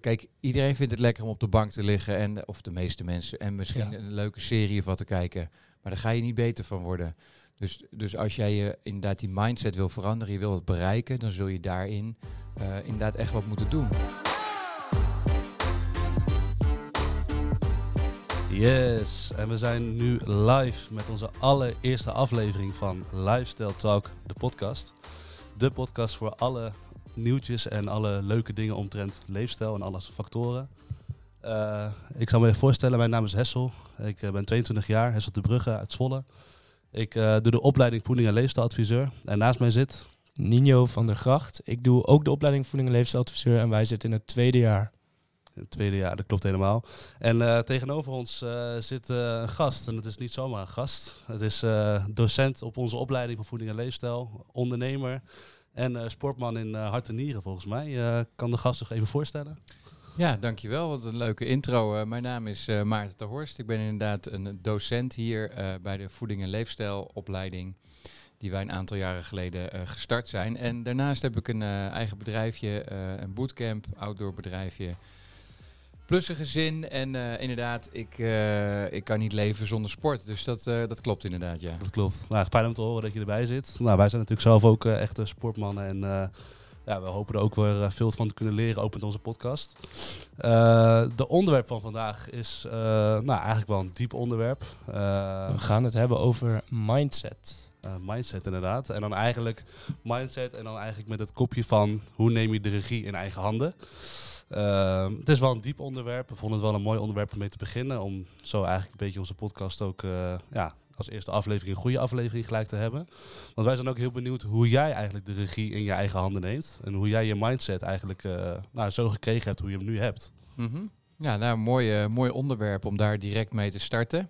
Kijk, iedereen vindt het lekker om op de bank te liggen. En, of de meeste mensen. En misschien Ja. een leuke serie of wat te kijken. Maar daar ga je niet beter van worden. Dus, dus als jij je inderdaad die mindset wil veranderen, je wil het bereiken, dan zul je daarin eh, inderdaad echt wat moeten doen. Yes, en we zijn nu live met onze allereerste aflevering van Lifestyle Talk, de podcast. De podcast voor alle nieuwtjes en alle leuke dingen omtrent leefstijl en alle factoren. Eh, ik zal me even voorstellen, mijn naam is Hessel. Ik eh, ben 22 jaar, Hessel de Brugge uit Zwolle. Ik eh, doe de opleiding voeding en leefstijladviseur. En naast mij zit Nino van der Gracht. Ik doe ook de opleiding voeding en leefstijladviseur en wij zitten in het tweede jaar. Het tweede jaar, dat klopt helemaal. En tegenover ons zit een gast. En het is niet zomaar een gast. Het is docent op onze opleiding van voeding en leefstijl, ondernemer en eh, sportman in eh, hart en nieren volgens mij. Eh, kan de gast zich even voorstellen? Ja, dankjewel. Wat een leuke intro. Mijn naam is eh, Maarten de Horst. Ik ben inderdaad een docent hier bij de voeding en leefstijlopleiding. Die wij een aantal jaren geleden gestart zijn. En daarnaast heb ik een eigen bedrijfje, een bootcamp, outdoor bedrijfje. Plus een gezin. En eh, inderdaad, ik, eh, ik kan niet leven zonder sport. Dus dat, eh, dat klopt inderdaad, ja. Dat klopt. Nou, fijn om te horen dat je erbij zit. Nou, wij zijn natuurlijk zelf ook echte sportmannen en eh, ja, we hopen er ook weer veel van te kunnen leren, ook met onze podcast. Eh de onderwerp van vandaag is eh, nou, eigenlijk wel een diep onderwerp. Eh, We gaan het hebben over mindset. Eh, mindset inderdaad. En dan eigenlijk mindset en dan eigenlijk met het kopje van hoe neem je de regie in eigen handen. Ehm, het is wel een diep onderwerp. We vonden het wel een mooi onderwerp om mee te beginnen. Om zo eigenlijk een beetje onze podcast ook eh, ja, als eerste aflevering een goede aflevering gelijk te hebben. Want wij zijn ook heel benieuwd hoe jij eigenlijk de regie in je eigen handen neemt. En hoe jij je mindset eigenlijk eh, nou, zo gekregen hebt hoe je hem nu hebt. Mhm. Ja, nou, mooi, eh, mooi onderwerp om daar direct mee te starten.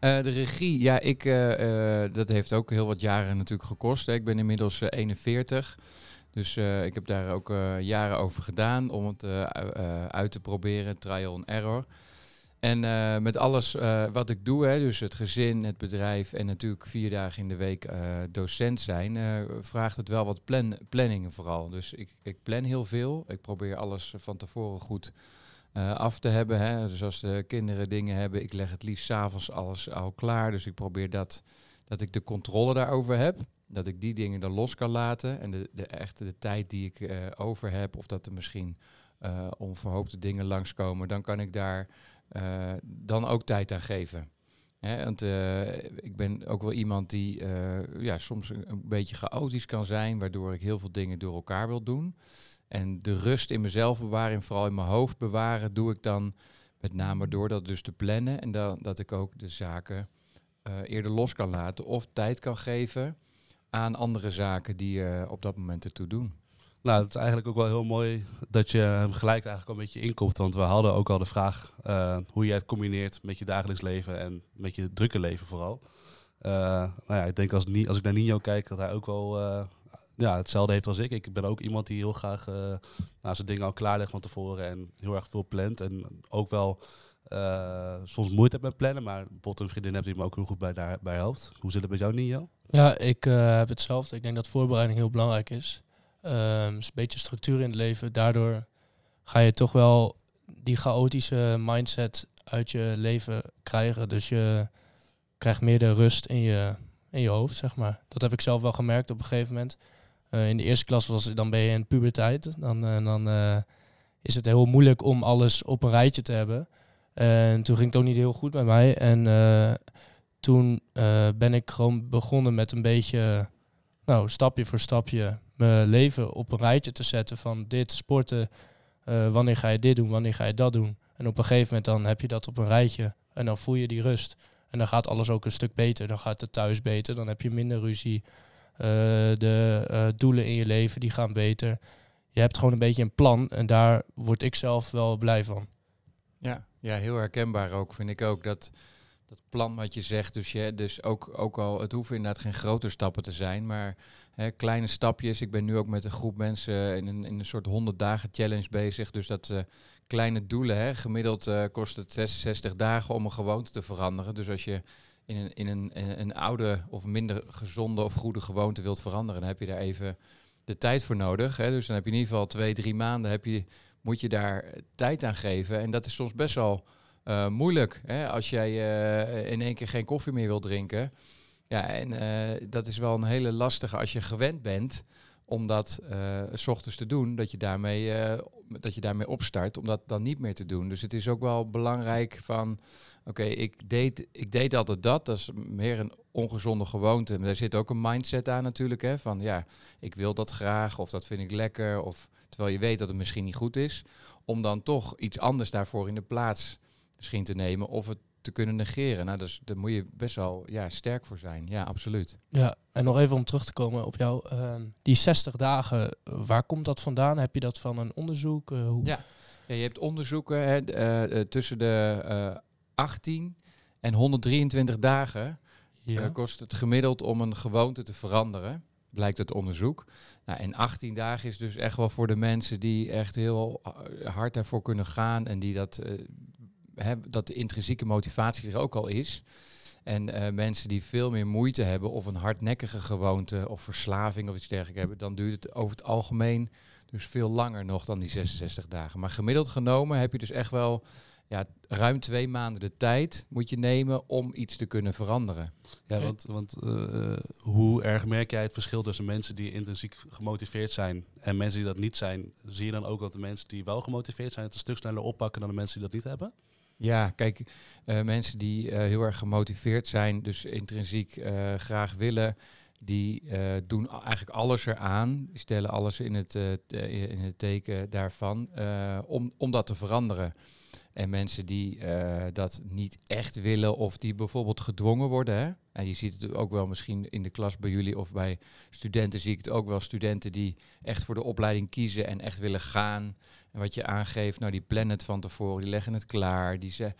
De regie, ja, ik, dat heeft ook heel wat jaren natuurlijk gekost. Ik ben inmiddels eh, 41. Dus eh, ik heb daar ook eh, jaren over gedaan om het eh, uit te proberen, trial and error. En met alles wat ik doe, hè, dus het gezin, het bedrijf en natuurlijk vier dagen in de week docent zijn, vraagt het wel wat plan planningen vooral. Dus ik, ik plan heel veel. Ik probeer alles van tevoren goed af te hebben. Hè. Dus als de kinderen dingen hebben, ik leg het liefst s'avonds alles al klaar. Dus ik probeer dat, dat ik de controle daarover heb. Dat ik die dingen dan los kan laten. En de, de echte de tijd die ik eh, over heb, of dat er misschien eh, onverhoopte dingen langskomen, dan kan ik daar eh, dan ook tijd aan geven. Hè, want ik ben ook wel iemand die ja, soms een, beetje chaotisch kan zijn, waardoor ik heel veel dingen door elkaar wil doen. En de rust in mezelf bewaren en vooral in mijn hoofd bewaren, doe ik dan met name door dat dus te plannen en dat ik ook de zaken eerder los kan laten of tijd kan geven aan andere zaken die eh, op dat moment ertoe doen. Nou, het is eigenlijk ook wel heel mooi dat je hem gelijk eigenlijk al een beetje inkomt. Want we hadden ook al de vraag eh, hoe je het combineert met je dagelijks leven en met je drukke leven vooral. Eh, nou ja, ik denk als, als ik naar Nino kijk, dat hij ook wel ja, hetzelfde heeft als ik. Ik ben ook iemand die heel graag nou, zijn dingen al klaarlegt van tevoren en heel erg veel plant. En ook wel soms moeite heeft met plannen, maar bijvoorbeeld een vriendin hebt die me ook heel goed bij, daarbij helpt. Hoe zit het met jou, Nino? Ja, ik eh, heb hetzelfde. Ik denk dat voorbereiding heel belangrijk is. Ehm, is een beetje structuur in het leven. Daardoor ga je toch wel die chaotische mindset uit je leven krijgen. Dus je krijgt meer de rust in je, in je hoofd, zeg maar. Dat heb ik zelf wel gemerkt op een gegeven moment. Eh, in de eerste klas was dan ben je in puberteit. Dan, eh, dan is het heel moeilijk om alles op een rijtje te hebben. En toen ging het ook niet heel goed met mij. En toen eh, ben ik gewoon begonnen met een beetje, nou, stapje voor stapje, mijn leven op een rijtje te zetten van dit sporten, eh, wanneer ga je dit doen, wanneer ga je dat doen. En op een gegeven moment dan heb je dat op een rijtje en dan voel je die rust. En dan gaat alles ook een stuk beter. Dan gaat het thuis beter, dan heb je minder ruzie. Eh, de doelen in je leven die gaan beter. Je hebt gewoon een beetje een plan en daar word ik zelf wel blij van. Ja, ja, heel herkenbaar ook, vind ik ook. Dat, dat plan wat je zegt, dus, je, dus ook, ook al, het hoeven inderdaad geen grote stappen te zijn, maar hè, kleine stapjes. Ik ben nu ook met een groep mensen in een, in een soort 100 dagen challenge bezig. Dus dat eh, kleine doelen, hè, gemiddeld eh, kost het 66 dagen om een gewoonte te veranderen. Dus als je in een, in een, een oude of minder gezonde of goede gewoonte wilt veranderen, dan heb je daar even de tijd voor nodig. Hè. Dus dan heb je in ieder geval twee, drie maanden heb je, moet je daar tijd aan geven. En dat is soms best wel eh, moeilijk. Hè? Als jij eh, in één keer geen koffie meer wil drinken. Ja, en eh, dat is wel een hele lastige als je gewend bent om dat s ochtends te doen, dat je, daarmee, dat je daarmee opstart, om dat dan niet meer te doen. Dus het is ook wel belangrijk van, oké, ik, deed, ik deed altijd dat, dat is meer een ongezonde gewoonte. Maar daar zit ook een mindset aan natuurlijk, hè, van ja, ik wil dat graag, of dat vind ik lekker, of terwijl je weet dat het misschien niet goed is, om dan toch iets anders daarvoor in de plaats misschien te nemen, of het te kunnen negeren. Nou, dus daar moet je best wel ja, sterk voor zijn. Ja, absoluut. Ja, en nog even om terug te komen op jou. ehm, die 60 dagen, waar komt dat vandaan? Heb je dat van een onderzoek? Eh, hoe? Ja. Ja, je hebt onderzoeken hè, eh, eh, tussen de eh 18 en 123 dagen Ja. kost het gemiddeld om een gewoonte te veranderen, blijkt het onderzoek. Nou, en 18 dagen is dus echt wel voor de mensen die echt heel hard daarvoor kunnen gaan en die dat, dat de intrinsieke motivatie er ook al is. En eh, mensen die veel meer moeite hebben of een hardnekkige gewoonte of verslaving of iets dergelijks hebben, dan duurt het over het algemeen dus veel langer nog dan die 66 dagen. Maar gemiddeld genomen heb je dus echt wel ja, ruim twee maanden de tijd moet je nemen om iets te kunnen veranderen. Ja, want, want eh, hoe erg merk jij het verschil tussen mensen die intrinsiek gemotiveerd zijn en mensen die dat niet zijn? Zie je dan ook dat de mensen die wel gemotiveerd zijn het een stuk sneller oppakken dan de mensen die dat niet hebben? Ja, kijk, eh, mensen die eh, heel erg gemotiveerd zijn, dus intrinsiek eh, graag willen, die doen eigenlijk alles eraan, die stellen alles in het, in het teken daarvan, om, om dat te veranderen. En mensen die eh, dat niet echt willen of die bijvoorbeeld gedwongen worden. Hè? En je ziet het ook wel misschien in de klas bij jullie of bij studenten zie ik het ook wel. Studenten die echt voor de opleiding kiezen en echt willen gaan. En wat je aangeeft, nou die plannen het van tevoren, die leggen het klaar. Die ze,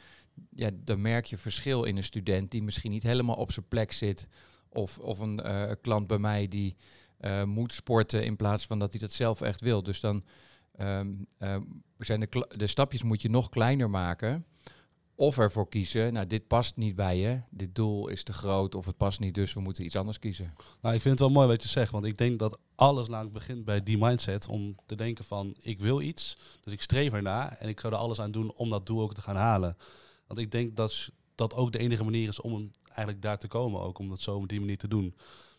ja, dan merk je verschil in een student die misschien niet helemaal op zijn plek zit. Of, of een eh, klant bij mij die eh, moet sporten in plaats van dat hij dat zelf echt wil. Dus dan ehm, zijn de, stapjes moet je nog kleiner maken. Of ervoor kiezen, nou dit past niet bij je, dit doel is te groot of het past niet, dus we moeten iets anders kiezen. Nou, ik vind het wel mooi wat je zegt, want ik denk dat alles namelijk begint bij die mindset om te denken van ik wil iets, dus ik streef erna en ik zou er alles aan doen om dat doel ook te gaan halen. Want ik denk dat dat ook de enige manier is om eigenlijk daar te komen, ook om dat zo op die manier te doen.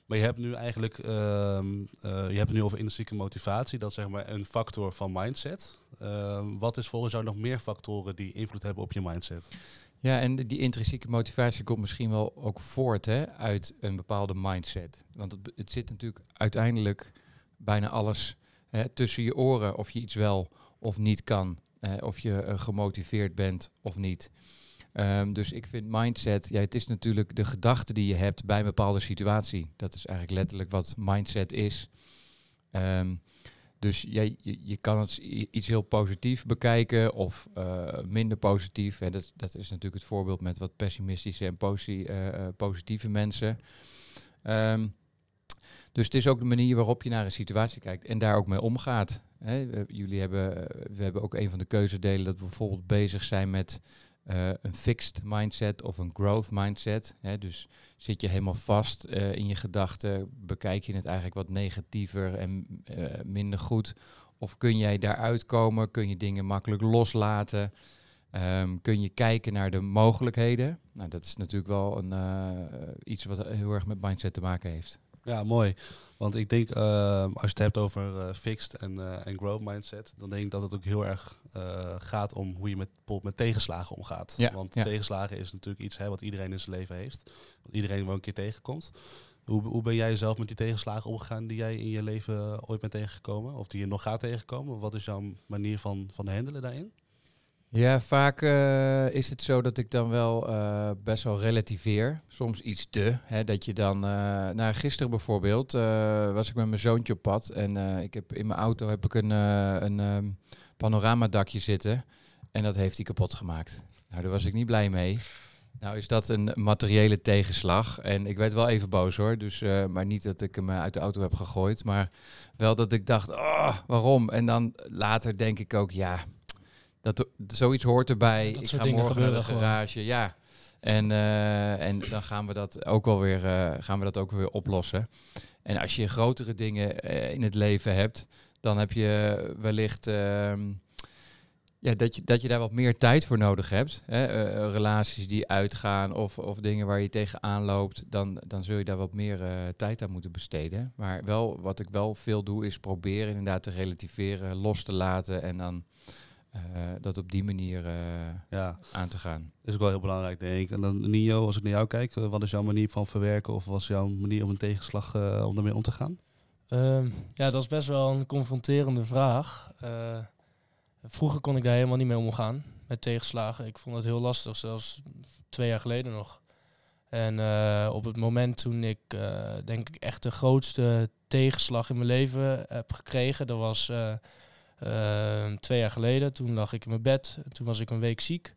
Maar je hebt nu eigenlijk, ehm, eh, je hebt het nu over intrinsieke motivatie, dat is zeg maar een factor van mindset. Ehm, wat is volgens jou nog meer factoren die invloed hebben op je mindset? Ja, en die intrinsieke motivatie komt misschien wel ook voort hè, uit een bepaalde mindset. Want het, het zit natuurlijk uiteindelijk bijna alles hè, tussen je oren of je iets wel of niet kan. of je eh, gemotiveerd bent of niet. Ehm, dus ik vind mindset, ja, het is natuurlijk de gedachte die je hebt bij een bepaalde situatie. Dat is eigenlijk letterlijk wat mindset is. Ehm, dus jij, je, kan het iets heel positief bekijken of eh, minder positief. Hè. Dat, dat is natuurlijk het voorbeeld met wat pessimistische en eh, eh, positieve mensen. Ehm, dus het is ook de manier waarop je naar een situatie kijkt en daar ook mee omgaat. Hè. Jullie hebben, we hebben ook een van de keuzedelen dat we bijvoorbeeld bezig zijn met eh, een fixed mindset of een growth mindset. Hè. Dus zit je helemaal vast eh, in je gedachten, bekijk je het eigenlijk wat negatiever en eh, minder goed. Of kun jij daaruit komen? Kun je dingen makkelijk loslaten? Ehm, kun je kijken naar de mogelijkheden? Nou, dat is natuurlijk wel een, iets wat heel erg met mindset te maken heeft. Ja, mooi. Want ik denk, eh, als je het hebt over eh, fixed en, eh, en growth mindset, dan denk ik dat het ook heel erg eh, gaat om hoe je met, bijvoorbeeld met tegenslagen omgaat. Ja, Want ja. tegenslagen is natuurlijk iets hè, wat iedereen in zijn leven heeft. Wat iedereen wel een keer tegenkomt. Hoe, hoe ben jij zelf met die tegenslagen omgegaan die jij in je leven ooit bent tegengekomen? Of die je nog gaat tegenkomen? Wat is jouw manier van, van handelen daarin? Ja, vaak eh, is het zo dat ik dan wel eh, best wel relativeer. Soms iets te. Hè, dat je dan. nou, gisteren bijvoorbeeld was ik met mijn zoontje op pad. En ik heb in mijn auto heb ik een, een ehm, panoramadakje zitten. En dat heeft hij kapot gemaakt. Nou, daar was ik niet blij mee. Nou is dat een materiële tegenslag. En ik werd wel even boos hoor. Dus, maar niet dat ik hem uit de auto heb gegooid. Maar wel dat ik dacht, oh, waarom? En dan later denk ik ook, ja, dat, zoiets hoort erbij. Dat ik soort ga dingen morgen naar de gewoon. garage. Ja. En, eh, en dan gaan we dat ook wel weer, eh, gaan we dat ook weer oplossen. En als je grotere dingen eh, in het leven hebt, dan heb je wellicht ehm, Ja, dat je, dat je daar wat meer tijd voor nodig hebt. Hè? relaties die uitgaan of, of dingen waar je tegenaan loopt, dan, dan zul je daar wat meer tijd aan moeten besteden. Maar wel, wat ik wel veel doe, is proberen inderdaad te relativeren, los te laten en dan dat op die manier eh, Ja, aan te gaan. dat is ook wel heel belangrijk, denk ik. En dan, Nio, als ik naar jou kijk, eh, wat is jouw manier van verwerken of wat is jouw manier om een tegenslag eh, om daarmee om te gaan? Ehm, ja, dat is best wel een confronterende vraag. Eh, vroeger kon ik daar helemaal niet mee omgaan met tegenslagen. Ik vond het heel lastig, zelfs twee jaar geleden nog. En eh, op het moment toen ik, eh, denk ik, echt de grootste tegenslag in mijn leven heb gekregen, dat was eh, eh, twee jaar geleden. Toen lag ik in mijn bed, toen was ik een week ziek.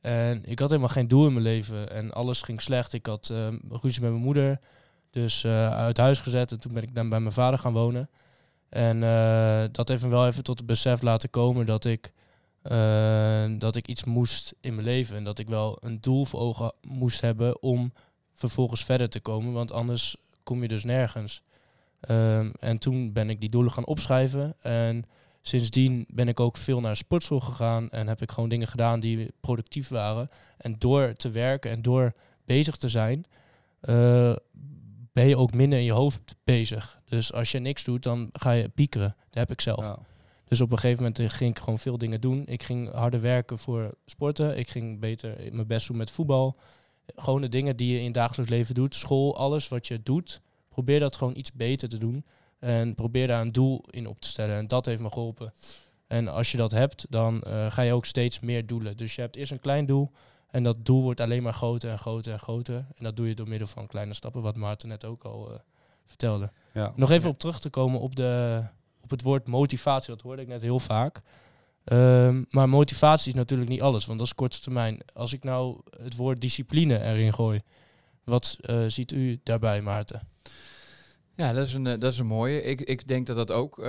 En ik had helemaal geen doel in mijn leven en alles ging slecht. Ik had eh, ruzie met mijn moeder. Dus eh, uit huis gezet en toen ben ik dan bij mijn vader gaan wonen. En eh, dat heeft me wel even tot het besef laten komen dat ik, eh, dat ik iets moest in mijn leven. En dat ik wel een doel voor ogen moest hebben om vervolgens verder te komen. Want anders kom je dus nergens. Ehm, en toen ben ik die doelen gaan opschrijven. En sindsdien ben ik ook veel naar sportschool gegaan. En heb ik gewoon dingen gedaan die productief waren. En door te werken en door bezig te zijn, eh, ben je ook minder in je hoofd bezig. Dus als je niks doet, dan ga je piekeren. Dat heb ik zelf. Ja. Dus op een gegeven moment eh, ging ik gewoon veel dingen doen. Ik ging harder werken voor sporten. Ik ging beter mijn best doen met voetbal. Gewoon de dingen die je in het dagelijks leven doet. School, alles wat je doet. Probeer dat gewoon iets beter te doen. En probeer daar een doel in op te stellen. En dat heeft me geholpen. En als je dat hebt, dan eh, ga je ook steeds meer doelen. Dus je hebt eerst een klein doel. En dat doel wordt alleen maar groter en groter en groter. En dat doe je door middel van kleine stappen, wat Maarten net ook al eh, vertelde. Ja. Nog even op terug te komen op, de, op het woord motivatie. Dat hoorde ik net heel vaak. Ehm, maar motivatie is natuurlijk niet alles, want dat is korte termijn. Als ik nou het woord discipline erin gooi, wat eh, ziet u daarbij, Maarten? Ja, dat is een, eh, dat is een mooie. Ik, ik denk dat dat ook eh,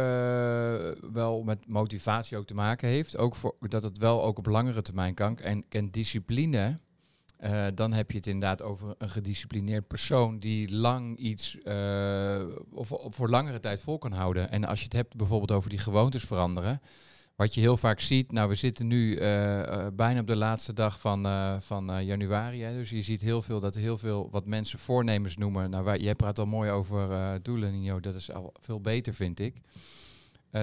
wel met motivatie ook te maken heeft. Ook voor, dat het wel ook op langere termijn kan. En, en discipline, eh, dan heb je het inderdaad over een gedisciplineerd persoon die lang iets of voor langere tijd vol kan houden. En als je het hebt bijvoorbeeld over die gewoontes veranderen. Wat je heel vaak ziet, nou we zitten nu eh, eh, bijna op de laatste dag van, eh, van januari. Hè, dus je ziet heel veel dat heel veel wat mensen voornemens noemen. Nou, jij praat al mooi over doelen, Nino. Dat is al veel beter, vind ik.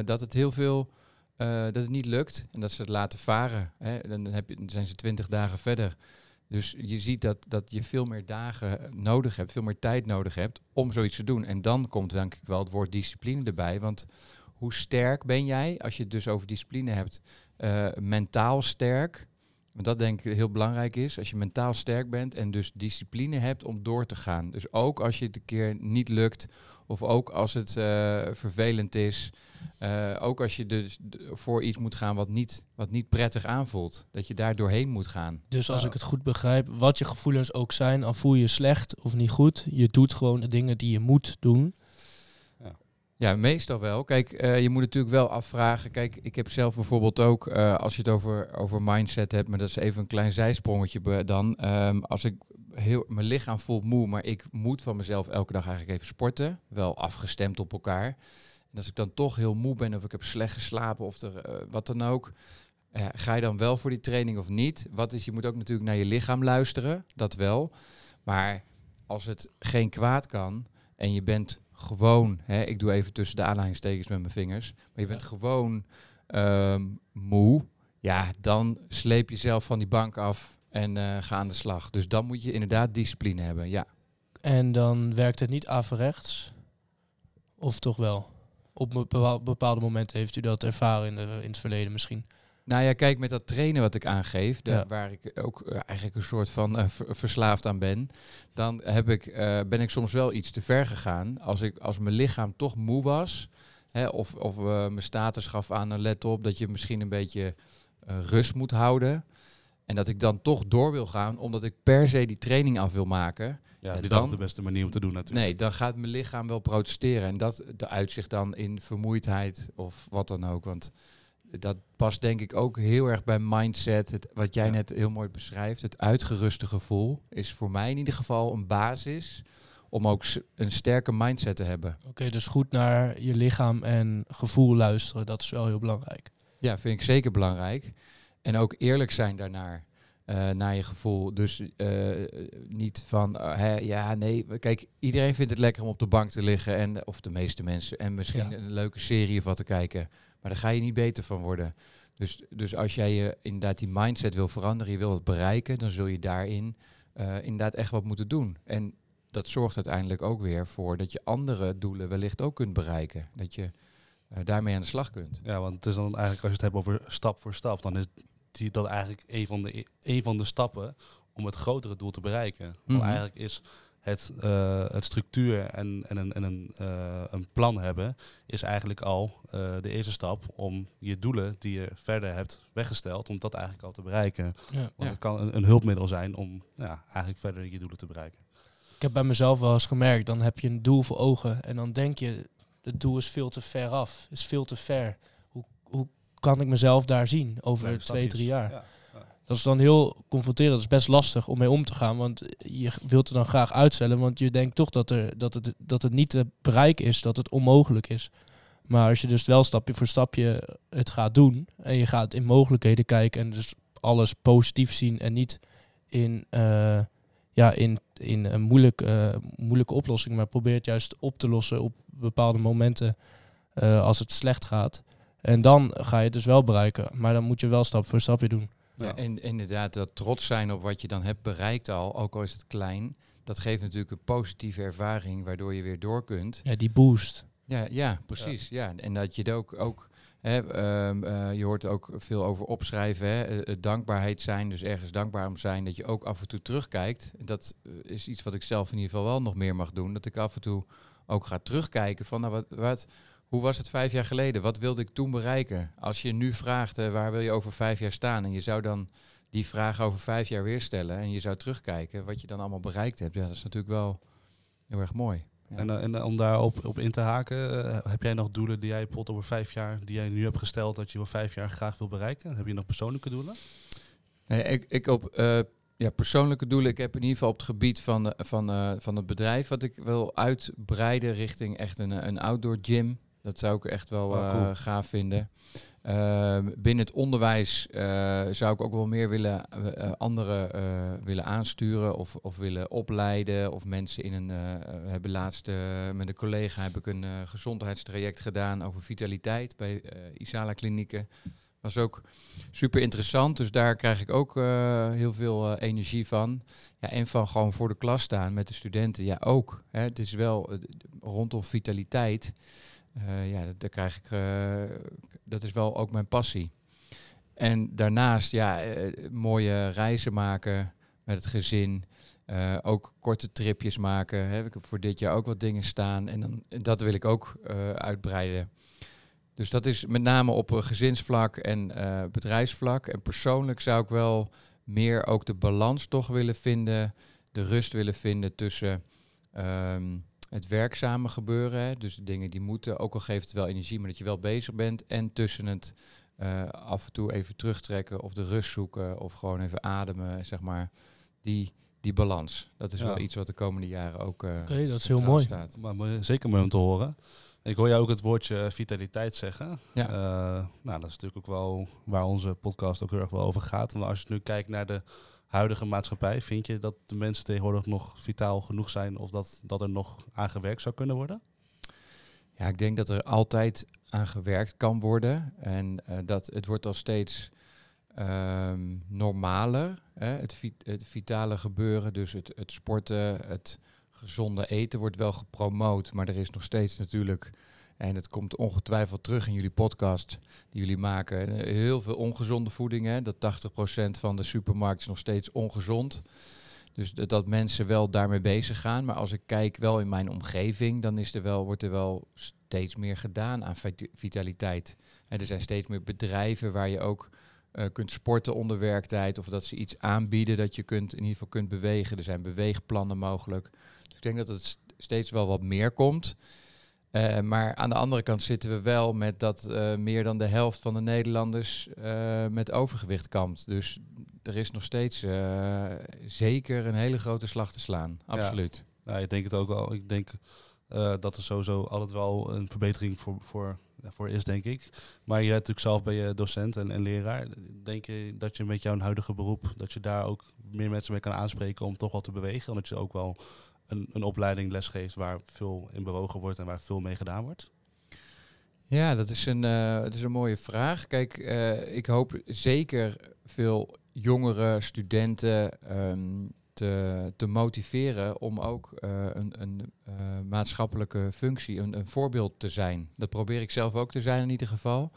Dat het heel veel, dat het niet lukt en dat ze het laten varen. Hè. Dan heb je, dan zijn ze twintig dagen verder. Dus je ziet dat, dat je veel meer dagen nodig hebt, veel meer tijd nodig hebt om zoiets te doen. En dan komt denk ik wel het woord discipline erbij. Want hoe sterk ben jij, als je het dus over discipline hebt, eh, mentaal sterk? Want dat denk ik heel belangrijk is. Als je mentaal sterk bent en dus discipline hebt om door te gaan. Dus ook als je het een keer niet lukt, of ook als het eh, vervelend is. eh, ook als je dus voor iets moet gaan wat niet, wat niet prettig aanvoelt. Dat je daar doorheen moet gaan. Dus als ik het goed begrijp, wat je gevoelens ook zijn, al voel je je slecht of niet goed, je doet gewoon de dingen die je moet doen. Ja, meestal wel. Kijk, eh, je moet natuurlijk wel afvragen. Kijk, ik heb zelf bijvoorbeeld ook, eh, als je het over, over mindset hebt, maar dat is even een klein zijsprongetje dan. Ehm, als ik heel, mijn lichaam voelt moe, maar ik moet van mezelf elke dag eigenlijk even sporten. Wel afgestemd op elkaar. En als ik dan toch heel moe ben of ik heb slecht geslapen of er, eh, wat dan ook. ga je dan wel voor die training of niet? Wat is, je moet ook natuurlijk naar je lichaam luisteren, dat wel. Maar als het geen kwaad kan en je bent gewoon, hè, ik doe even tussen de aanhalingstekens met mijn vingers, maar je bent gewoon ehm, moe, ja, dan sleep je zelf van die bank af en eh, ga aan de slag. Dus dan moet je inderdaad discipline hebben, ja. En dan werkt het niet averechts. Of toch wel? Op bepaal- bepaalde momenten heeft u dat ervaren in, de, in het verleden misschien. Nou ja, kijk, met dat trainen wat ik aangeef, Ja. waar ik ook eh, eigenlijk een soort van eh, ver- verslaafd aan ben, dan heb ik, eh, ben ik soms wel iets te ver gegaan. Als, ik, als mijn lichaam toch moe was, hè, of, of mijn status gaf aan, nou, let op dat je misschien een beetje rust moet houden. En dat ik dan toch door wil gaan, omdat ik per se die training af wil maken. Ja, dit is dan- de beste manier om te doen natuurlijk. Nee, dan gaat mijn lichaam wel protesteren. En dat de uitzicht dan in vermoeidheid of wat dan ook. Want dat past denk ik ook heel erg bij mindset. Het, wat jij Ja. net heel mooi beschrijft. Het uitgeruste gevoel is voor mij in ieder geval een basis om ook een sterke mindset te hebben. Oké, dus goed naar je lichaam en gevoel luisteren, dat is wel heel belangrijk. Ja, vind ik zeker belangrijk. En ook eerlijk zijn daarnaar. eh, naar je gevoel. Dus eh, niet van, eh, hè, ja, nee. Kijk, iedereen vindt het lekker om op de bank te liggen. En, of de meeste mensen. En misschien Ja. een leuke serie of wat te kijken. Maar daar ga je niet beter van worden. Dus, dus als jij je inderdaad die mindset wil veranderen, je wil het bereiken, dan zul je daarin eh, inderdaad echt wat moeten doen. En dat zorgt uiteindelijk ook weer voor dat je andere doelen wellicht ook kunt bereiken. Dat je eh, daarmee aan de slag kunt. Ja, want het is dan eigenlijk, als je het hebt over stap voor stap, dan is die, dat eigenlijk een van, de, een van de stappen om het grotere doel te bereiken. Want Mhm. eigenlijk is het, eh, het structuur en, en, een, en een, eh, een plan hebben, is eigenlijk al eh, de eerste stap om je doelen die je verder hebt weggesteld, om dat eigenlijk al te bereiken. Ja. Want Ja. het kan een, een hulpmiddel zijn om ja, eigenlijk verder je doelen te bereiken. Ik heb bij mezelf wel eens gemerkt, dan heb je een doel voor ogen en dan denk je, het doel is veel te ver af, is veel te ver. Hoe, hoe kan ik mezelf daar zien over Nee, twee, drie jaar? Dat is dan heel confronterend. Dat is best lastig om mee om te gaan. Want je wilt er dan graag uitstellen. Want je denkt toch dat, er, dat, het, dat het niet te bereiken is. Dat het onmogelijk is. Maar als je dus wel stapje voor stapje het gaat doen. En je gaat in mogelijkheden kijken. En dus alles positief zien. En niet in, eh, ja, in, in een moeilijk, eh, moeilijke oplossing. Maar probeer het juist op te lossen op bepaalde momenten. eh, als het slecht gaat. En dan ga je het dus wel bereiken. Maar dan moet je wel stap voor stapje doen. Ja. Ja. en inderdaad, dat trots zijn op wat je dan hebt bereikt al, ook al is het klein, dat geeft natuurlijk een positieve ervaring, waardoor je weer door kunt. Ja, die boost. Ja, ja precies. Ja. En dat je het ook, ook hè, ehm, eh, je hoort ook veel over opschrijven, hè, eh, het dankbaarheid zijn, dus ergens dankbaar om zijn, dat je ook af en toe terugkijkt. Dat eh, is iets wat ik zelf in ieder geval wel nog meer mag doen, dat ik af en toe ook ga terugkijken van, nou, wat, wat, hoe was het vijf jaar geleden? Wat wilde ik toen bereiken? Als je nu vraagt, eh, waar wil je over vijf jaar staan? En je zou dan die vraag over vijf jaar weer stellen en je zou terugkijken wat je dan allemaal bereikt hebt. Ja, dat is natuurlijk wel heel erg mooi. Ja. En, eh, en eh, om daarop op in te haken, heb jij nog doelen die jij bijvoorbeeld over vijf jaar, die jij nu hebt gesteld dat je over vijf jaar graag wil bereiken? Heb je nog persoonlijke doelen? Nee, ik, ik op ja, persoonlijke doelen. Ik heb in ieder geval op het gebied van, van, van het bedrijf wat ik wil uitbreiden richting echt een, een outdoor gym. Dat zou ik echt wel Oh, eh, cool. gaaf vinden. Ehm, binnen het onderwijs eh, zou ik ook wel meer willen, eh, anderen willen aansturen of, of willen opleiden. Of mensen in een, we hebben laatst met een collega heb ik een gezondheidstraject gedaan over vitaliteit bij Isala klinieken. Was ook super interessant, dus daar krijg ik ook heel veel energie van. Ja, en van gewoon voor de klas staan met de studenten. Ja, ook. Hè, het is wel rondom vitaliteit. Eh, ja, dat, krijg ik. eh, dat is wel ook mijn passie. En daarnaast, ja, eh, mooie reizen maken met het gezin. Ook korte tripjes maken. Hè. Ik voor dit jaar ook wat dingen staan. En dan, dat wil ik ook uitbreiden. Dus dat is met name op gezinsvlak en bedrijfsvlak. En persoonlijk zou ik wel meer ook de balans toch willen vinden. De rust willen vinden tussen ehm, het werkzame gebeuren. Hè. Dus de dingen die moeten, ook al geeft het wel energie, maar dat je wel bezig bent. En tussen het eh, af en toe even terugtrekken of de rust zoeken of gewoon even ademen, zeg maar. Die, die balans. Dat is Ja. wel iets wat de komende jaren ook. eh, Oké, dat is heel mooi. Staat. Maar zeker mooi om te horen. Ik hoor jou ook het woordje vitaliteit zeggen. Ja. Eh, nou, dat is natuurlijk ook wel waar onze podcast ook heel erg wel over gaat. Want als je nu kijkt naar de huidige maatschappij, vind je dat de mensen tegenwoordig nog vitaal genoeg zijn of dat, dat er nog aan gewerkt zou kunnen worden? Ja, ik denk dat er altijd aan gewerkt kan worden. En eh, dat het wordt al steeds ehm, normaler. Hè? Het, vi- het vitale gebeuren, dus het, het sporten, het gezonde eten wordt wel gepromoot. Maar er is nog steeds natuurlijk, en het komt ongetwijfeld terug in jullie podcast die jullie maken, eh, heel veel ongezonde voeding. Hè? Dat 80% van de supermarkt is nog steeds ongezond. Dus dat, mensen wel daarmee bezig gaan. Maar als ik kijk wel in mijn omgeving, dan is er wel, wordt er wel steeds meer gedaan aan vit- vitaliteit. En er zijn steeds meer bedrijven waar je ook eh, kunt sporten onder werktijd. Of dat ze iets aanbieden dat je kunt, in ieder geval kunt bewegen. Er zijn beweegplannen mogelijk. Dus ik denk dat het st- steeds wel wat meer komt. Eh, maar aan de andere kant zitten we wel met dat eh, meer dan de helft van de Nederlanders eh, met overgewicht kampt. Dus er is nog steeds zeker een hele grote slag te slaan. Absoluut. Nou, ik denk het ook wel. Ik denk dat er sowieso altijd wel een verbetering voor, voor voor is, denk ik. Maar je bent natuurlijk zelf ben je docent en, en leraar. Denk je dat je met jouw huidige beroep, dat je daar ook meer mensen mee kan aanspreken om toch wel te bewegen? Omdat je ook wel een, opleiding lesgeeft waar veel in bewogen wordt en waar veel mee gedaan wordt? Ja, dat is een, dat is een mooie vraag. Kijk, uh, ik hoop zeker veel jongere studenten um, te, te, motiveren om ook uh, een, een maatschappelijke functie, een, een, voorbeeld te zijn. Dat probeer ik zelf ook te zijn in ieder geval.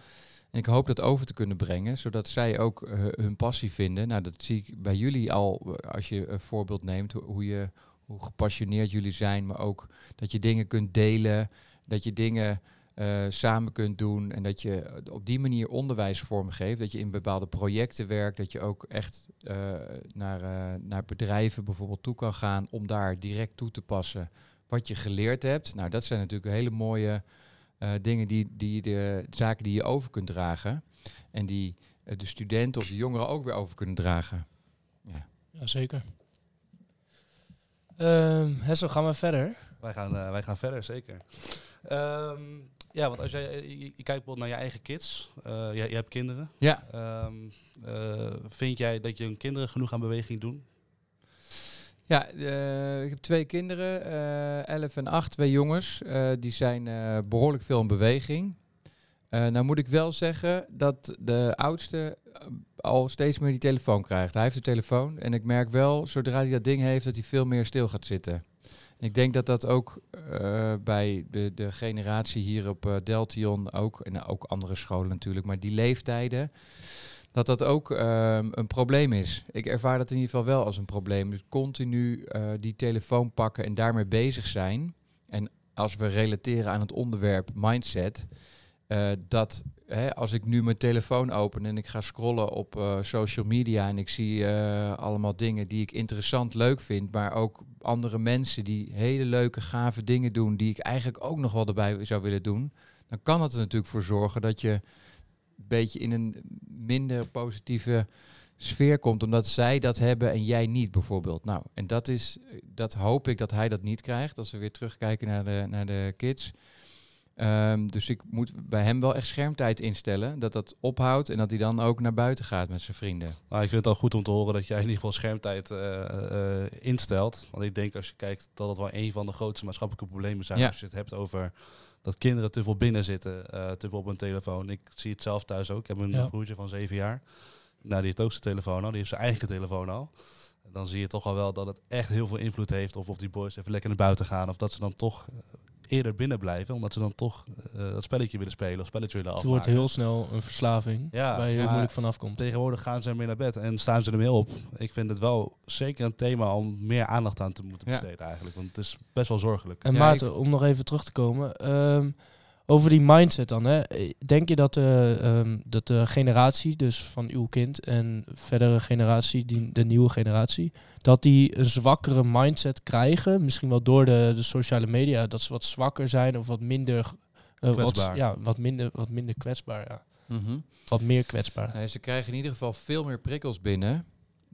En ik hoop dat over te kunnen brengen, zodat zij ook hun passie vinden. Nou, dat zie ik bij jullie al, als je een voorbeeld neemt, hoe, je, hoe gepassioneerd jullie zijn, maar ook dat je dingen kunt delen, dat je dingen uh, samen kunt doen. En dat je op die manier onderwijs vormgeeft. Dat je in bepaalde projecten werkt. Dat je ook echt uh, naar, uh, naar bedrijven bijvoorbeeld toe kan gaan om daar direct toe te passen wat je geleerd hebt. Nou, dat zijn natuurlijk hele mooie dingen die, die de zaken die je over kunt dragen. En die de studenten of de jongeren ook weer over kunnen dragen. Ja, ja zeker. Uh, Hessel, gaan we verder? Wij gaan, wij gaan verder, zeker. Um, ja, want als jij, eh, je, je kijkt bijvoorbeeld naar je eigen kids, uh, je, je, hebt kinderen. Ja. Um, uh, vind jij dat je kinderen genoeg aan beweging doen? Ja, uh, ik heb twee kinderen, 11 en 8, twee jongens. die zijn behoorlijk veel in beweging. Nou moet ik wel zeggen dat de oudste al steeds meer die telefoon krijgt. Hij heeft de telefoon en ik merk wel, zodra hij dat ding heeft, dat hij veel meer stil gaat zitten. Ik denk dat dat ook uh, bij de, de generatie hier op uh, Deltion ook, en ook andere scholen natuurlijk, maar die leeftijden, dat dat ook uh, een probleem is. Ik ervaar dat in ieder geval wel als een probleem. Dus continu uh, die telefoon pakken en daarmee bezig zijn. En als we relateren aan het onderwerp mindset, dat hè, als ik nu mijn telefoon open en ik ga scrollen op uh, social media en ik zie uh, allemaal dingen die ik interessant leuk vind, maar ook andere mensen die hele leuke, gave dingen doen die ik eigenlijk ook nog wel erbij zou willen doen, dan kan het er natuurlijk voor zorgen dat je een beetje in een minder positieve sfeer komt, omdat zij dat hebben en jij niet bijvoorbeeld. Nou, en dat is, dat hoop ik dat hij dat niet krijgt, als we weer terugkijken naar de, naar de kids. Um, dus ik moet bij hem wel echt schermtijd instellen. Dat dat ophoudt en dat hij dan ook naar buiten gaat met zijn vrienden. Nou, ik vind het al goed om te horen dat jij in ieder geval schermtijd uh, uh, instelt. Want ik denk als je kijkt dat het wel een van de grootste maatschappelijke problemen zijn. Ja. Als je het hebt over dat kinderen te veel binnen zitten, uh, te veel op een telefoon. Ik zie het zelf thuis ook. Ik heb een ja. broertje van zeven jaar. Nou, die heeft ook zijn telefoon al. Die heeft zijn eigen telefoon al. Dan zie je toch al wel dat het echt heel veel invloed heeft. Of of die boys even lekker naar buiten gaan. Of dat ze dan toch eerder binnen blijven, omdat ze dan toch uh, dat spelletje willen spelen of spelletje willen afmaken. Het wordt heel snel een verslaving ja, waar je heel moeilijk vanaf komt. Tegenwoordig gaan ze ermee naar bed en staan ze ermee op. Ik vind het wel zeker een thema om meer aandacht aan te moeten besteden ja. eigenlijk, want het is best wel zorgelijk. En ja, Maarten, om nog even terug te komen, um, over die mindset dan. Hè. Denk je dat, uh, um, dat de generatie, dus van uw kind en verdere generatie, die, de nieuwe generatie, dat die een zwakkere mindset krijgen? Misschien wel door de, de sociale media, dat ze wat zwakker zijn of wat minder, uh, wat, ja, wat minder, wat minder kwetsbaar. Ja. Mm -hmm. Wat meer kwetsbaar. Nee, ze krijgen in ieder geval veel meer prikkels binnen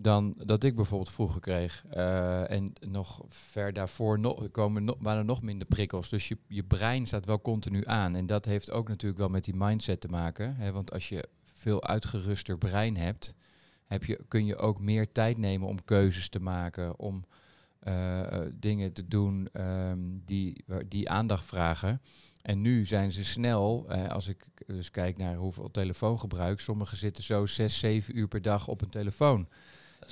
dan dat ik bijvoorbeeld vroeger kreeg. Uh, en nog ver daarvoor komen waren er nog minder prikkels. Dus je, je brein staat wel continu aan. En dat heeft ook natuurlijk wel met die mindset te maken. Hè? Want als je veel uitgeruster brein hebt, heb je, kun je ook meer tijd nemen om keuzes te maken, om uh, dingen te doen um, die, die aandacht vragen. En nu zijn ze snel, eh, als ik dus kijk naar hoeveel telefoongebruik, sommigen zitten zo zes, zeven uur per dag op een telefoon.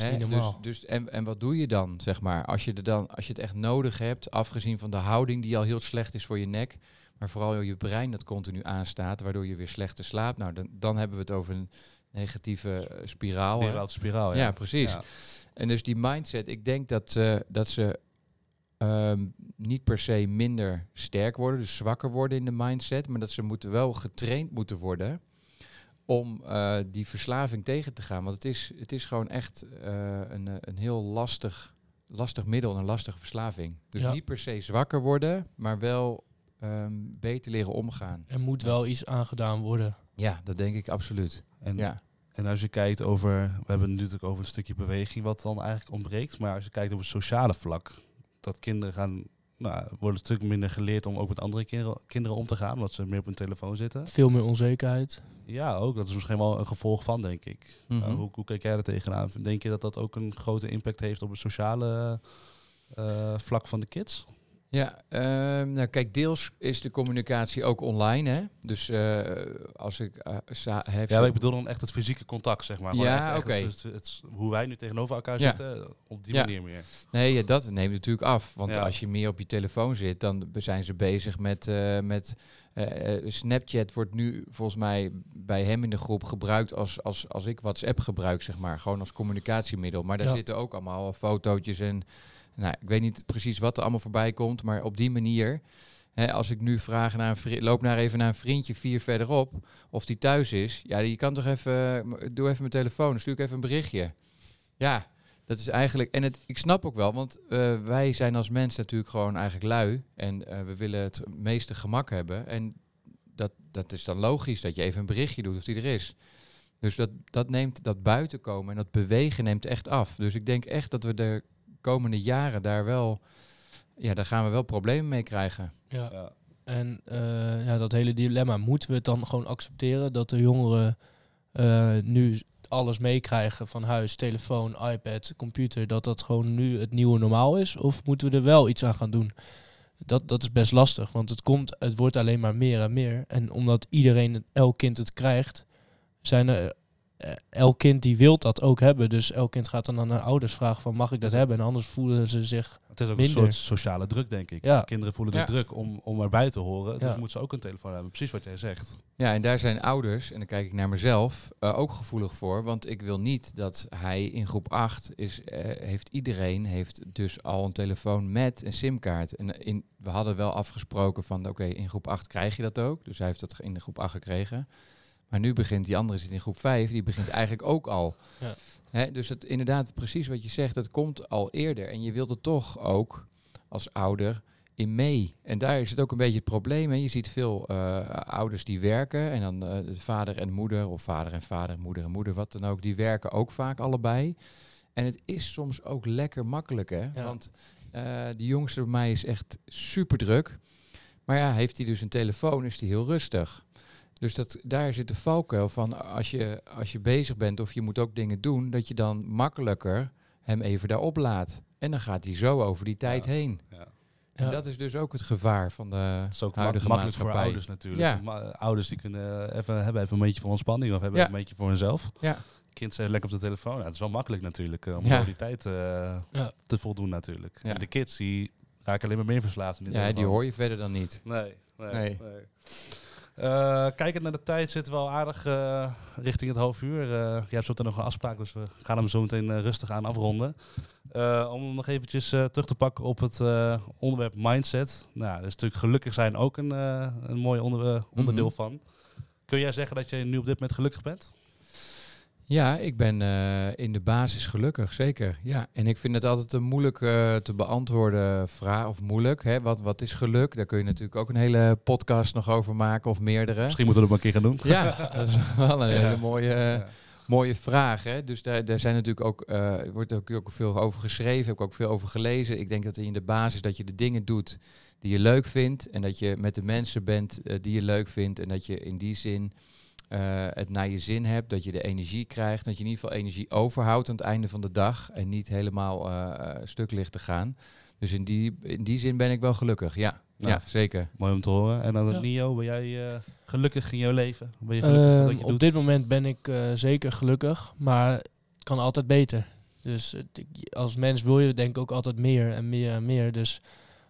Hè? Dus, dus, en, en wat doe je dan, zeg maar, als je, er dan, als je het echt nodig hebt, afgezien van de houding die al heel slecht is voor je nek, maar vooral je brein dat continu aanstaat, waardoor je weer slechter slaapt. Nou, dan, dan hebben we het over een negatieve uh, spiraal. Spiraal, spiraal, ja. ja precies. Ja. En dus die mindset, ik denk dat, uh, dat ze um, niet per se minder sterk worden, dus zwakker worden in de mindset, maar dat ze moeten wel getraind moeten worden om uh, die verslaving tegen te gaan. Want het is, het is gewoon echt uh, een, een heel lastig, lastig middel, een lastige verslaving. Dus ja. niet per se zwakker worden, maar wel um, beter leren omgaan. Er moet wel iets aangedaan worden. Ja, dat denk ik absoluut. En, ja. en als je kijkt over, we hebben het natuurlijk over een stukje beweging wat dan eigenlijk ontbreekt, maar als je kijkt op het sociale vlak, dat kinderen gaan nou, wordt een stuk minder geleerd om ook met andere kinderen, kinderen om te gaan, omdat ze meer op hun telefoon zitten. Veel meer onzekerheid. Ja, ook. Dat is misschien wel een gevolg van, denk ik. Mhm. Uh, hoe, hoe kijk jij er tegenaan? Denk je dat dat ook een grote impact heeft op het sociale uh, vlak van de kids? Ja, uh, nou kijk, deels is de communicatie ook online, hè. Dus uh, als ik uh, heb... Ja, ik bedoel dan echt het fysieke contact, zeg maar. Ja, oké. Het, het, het, hoe wij nu tegenover elkaar ja. zitten, op die ja. manier meer. Nee, ja, dat neemt natuurlijk af. Want Ja. als je meer op je telefoon zit, dan zijn ze bezig met... eh, met eh, eh, Snapchat wordt nu volgens mij bij hem in de groep gebruikt als, als, als ik WhatsApp gebruik, zeg maar. Gewoon als communicatiemiddel. Maar daar Ja. zitten ook allemaal fotootjes en... Nou, ik weet niet precies wat er allemaal voorbij komt, maar op die manier... Hè, als ik nu vraag naar een vri- loop naar even naar een vriendje vier verderop, of die thuis is. Ja, je kan toch even, doe even mijn telefoon, stuur ik even een berichtje. Ja, dat is eigenlijk, en het, ik snap ook wel, want eh, wij zijn als mens natuurlijk gewoon eigenlijk lui. En eh, we willen het meeste gemak hebben. En dat, dat is dan logisch, dat je even een berichtje doet of die er is. Dus dat, dat neemt dat buitenkomen en dat bewegen neemt echt af. Dus ik denk echt dat we de komende jaren daar wel, ja, daar gaan we wel problemen mee krijgen. Ja. Ja. En eh, ja, dat hele dilemma, moeten we het dan gewoon accepteren dat de jongeren eh, nu alles meekrijgen van huis, telefoon, iPad, computer, dat dat gewoon nu het nieuwe normaal is? Of moeten we er wel iets aan gaan doen? Dat, dat is best lastig, want het, komt, het wordt alleen maar meer en meer. En omdat iedereen, elk kind het krijgt, zijn er... eh, Elk kind die wil dat ook hebben. Dus elk kind gaat dan aan de ouders vragen van mag ik dat hebben? En anders voelen ze zich... Het is ook Minder. een soort sociale druk, denk ik. Ja. Kinderen voelen de Ja. druk om, om erbij te horen. Dus moeten ze ook een telefoon hebben. Precies wat jij zegt. Ja, en daar zijn ouders, en dan kijk ik naar mezelf, eh, ook gevoelig voor. Want ik wil niet dat hij in groep 8 is, eh, heeft iedereen heeft dus al een telefoon met een simkaart. En in, we hadden wel afgesproken van oké, in groep 8 krijg je dat ook. Dus hij heeft dat in de groep 8 gekregen. Maar nu begint die andere zit in groep 5, die begint eigenlijk ook al. Ja. Dus het, inderdaad, precies wat je zegt, dat komt al eerder. En je wilt er toch ook als ouder in mee. En daar is het ook een beetje het probleem. Hè. Je ziet veel eh, ouders die werken en dan de vader en moeder, of vader en vader, moeder en moeder, wat dan ook, die werken ook vaak allebei. En het is soms ook lekker makkelijk, hè? Ja. Want eh die jongste bij mij is echt super druk. Maar ja, heeft hij dus een telefoon, is hij heel rustig. Dus dat, daar zit de valkuil van als je, als je bezig bent of je moet ook dingen doen, dat je dan makkelijker hem even daarop laat. En dan gaat hij zo over die tijd Ja. heen. Ja. En Ja. dat is dus ook het gevaar van de Het is ook mak- makkelijk voor ouders natuurlijk. Ouders die kunnen even, hebben even een beetje voor ontspanning of hebben Ja. een beetje voor hunzelf. Ja. Kind zegt lekker op de telefoon. Ja, het is wel makkelijk natuurlijk eh, om Ja. al die tijd eh, Ja. te voldoen natuurlijk. Ja. En de kids die raken alleen maar meer verslaafd. in Ja, die hoor je verder dan niet. Nee, nee. Nee. nee. Eh, kijkend naar de tijd zitten we al aardig eh, richting het half uur. Eh jij hebt zo meteen nog een afspraak, dus we gaan hem zo meteen rustig aan afronden. Om nog eventjes terug te pakken op het onderwerp mindset. Nou, daar is natuurlijk gelukkig zijn ook een, een mooi onder, onderdeel Mhm. van. Kun jij zeggen dat je nu op dit moment gelukkig bent? Ja, ik ben eh, in de basis gelukkig, zeker. Ja, en ik vind het altijd een moeilijk eh, te beantwoorden vraag, of moeilijk. Hè? Wat, wat is geluk? Daar kun je natuurlijk ook een hele podcast nog over maken, of meerdere. Misschien moeten we dat maar een keer gaan doen. Ja, dat is wel een Ja. hele mooie, Ja. mooie vraag. Hè? Dus daar, daar zijn natuurlijk ook, er wordt ook, ook veel over geschreven, heb ik ook veel over gelezen. Ik denk dat in de basis dat je de dingen doet die je leuk vindt. En dat je met de mensen bent die je leuk vindt. En dat je in die zin eh, het naar je zin hebt. Dat je de energie krijgt. Dat je in ieder geval energie overhoudt aan het einde van de dag. En niet helemaal eh, eh, stuk ligt te gaan. Dus in die, in die zin ben ik wel gelukkig. Ja, Ja. ja zeker. Mooi om te horen. En dan Ja. Nio, ben jij eh, gelukkig in jouw leven? Ben je gelukkig met wat je op doet? dit moment ben ik eh, zeker gelukkig, maar het kan altijd beter. Dus als mens wil je denk ik ook altijd meer en meer en meer. Dus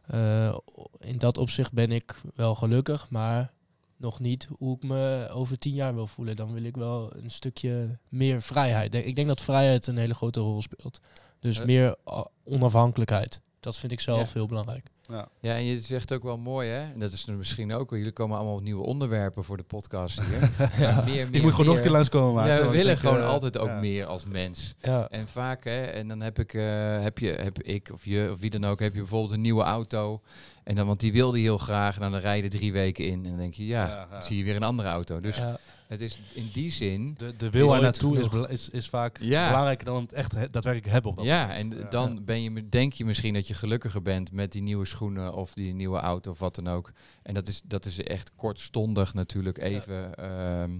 eh, in dat opzicht ben ik wel gelukkig, maar nog niet hoe ik me over tien jaar wil voelen. Dan wil ik wel een stukje meer vrijheid. Ik denk dat vrijheid een hele grote rol speelt. Dus Eh. meer onafhankelijkheid. Dat vind ik zelf Ja. heel belangrijk. Ja. Ja, en je zegt ook wel mooi, hè? En dat is er misschien ook wel. Jullie komen allemaal op nieuwe onderwerpen voor de podcast hier. Maar meer, Ik meer, moet gewoon nog een keer langskomen maken. Ja, we ik willen denk, gewoon eh, altijd ook ja. meer als mens. Ja. En vaak, hè, en dan heb ik, eh, heb je, heb ik of je of wie dan ook, heb je bijvoorbeeld een nieuwe auto. En dan, want die wilde heel graag, en dan rij je er drie weken in. En dan denk je, ja, Ja, ja. dan zie je weer een andere auto. Dus Ja. Het is in die zin... De, de wil er naartoe is, is, is vaak Ja. belangrijker dan het echt he- daadwerkelijk hebben op dat Ja, moment. en Ja. dan Ben je, denk je misschien dat je gelukkiger bent met die nieuwe schoenen of die nieuwe auto of wat dan ook. En dat is, dat is echt kortstondig natuurlijk even, ehm,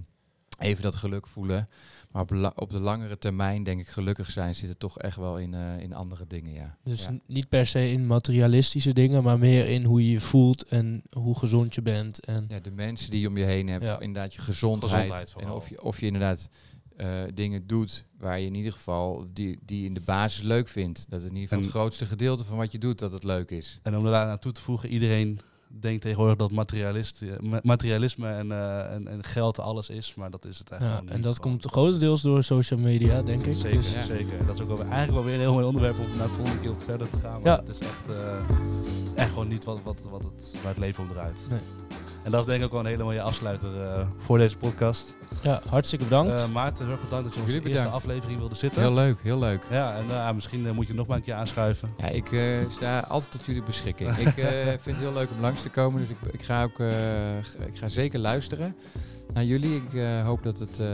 even dat geluk voelen. Maar op, la- op de langere termijn denk ik gelukkig zijn zit het toch echt wel in, eh, in andere dingen, ja. Dus ja. niet per se in materialistische dingen, maar meer in hoe je je voelt en hoe gezond je bent. En Ja, de mensen die je om je heen hebt, Ja. inderdaad je gezondheid. Gezondheid en of je, of je inderdaad eh, dingen doet waar je in ieder geval die, die in de basis leuk vindt. Dat in ieder geval En- het grootste gedeelte van wat je doet, dat het leuk is. En om daar naartoe te voegen, iedereen denkt tegenwoordig dat materialist, ma- materialisme en, eh, en, en geld alles is, maar dat is het ja, eigenlijk en niet dat gewoon. komt grotendeels door social media, denk ik. Zeker, Dus, ja. zeker. En dat is ook wel, eigenlijk wel weer een heel mooi onderwerp om naar de volgende keer op verder te gaan. Maar Ja. het is echt, eh, echt gewoon niet wat, wat, wat het, waar het leven om draait. Nee. En dat is denk ik ook wel een hele mooie afsluiter eh, voor deze podcast. ja, hartstikke bedankt. Eh, Maarten, heel erg bedankt dat je onze Jullie eerste aflevering wilde zitten. Heel leuk, heel leuk. Ja, en eh, misschien moet je nog maar een keer aanschuiven. Ja, ik eh, sta altijd tot jullie beschikking. ik eh, vind het heel leuk om langs te komen, dus ik, ik, ga ook eh, ik ga zeker luisteren naar jullie. Ik eh, hoop dat het eh,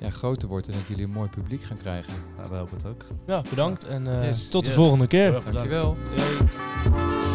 ja, groter wordt en dat jullie een mooi publiek gaan krijgen. Nou, we hopen het ook. ja, bedankt en eh, Yes. tot de volgende keer. Dankjewel. Yay.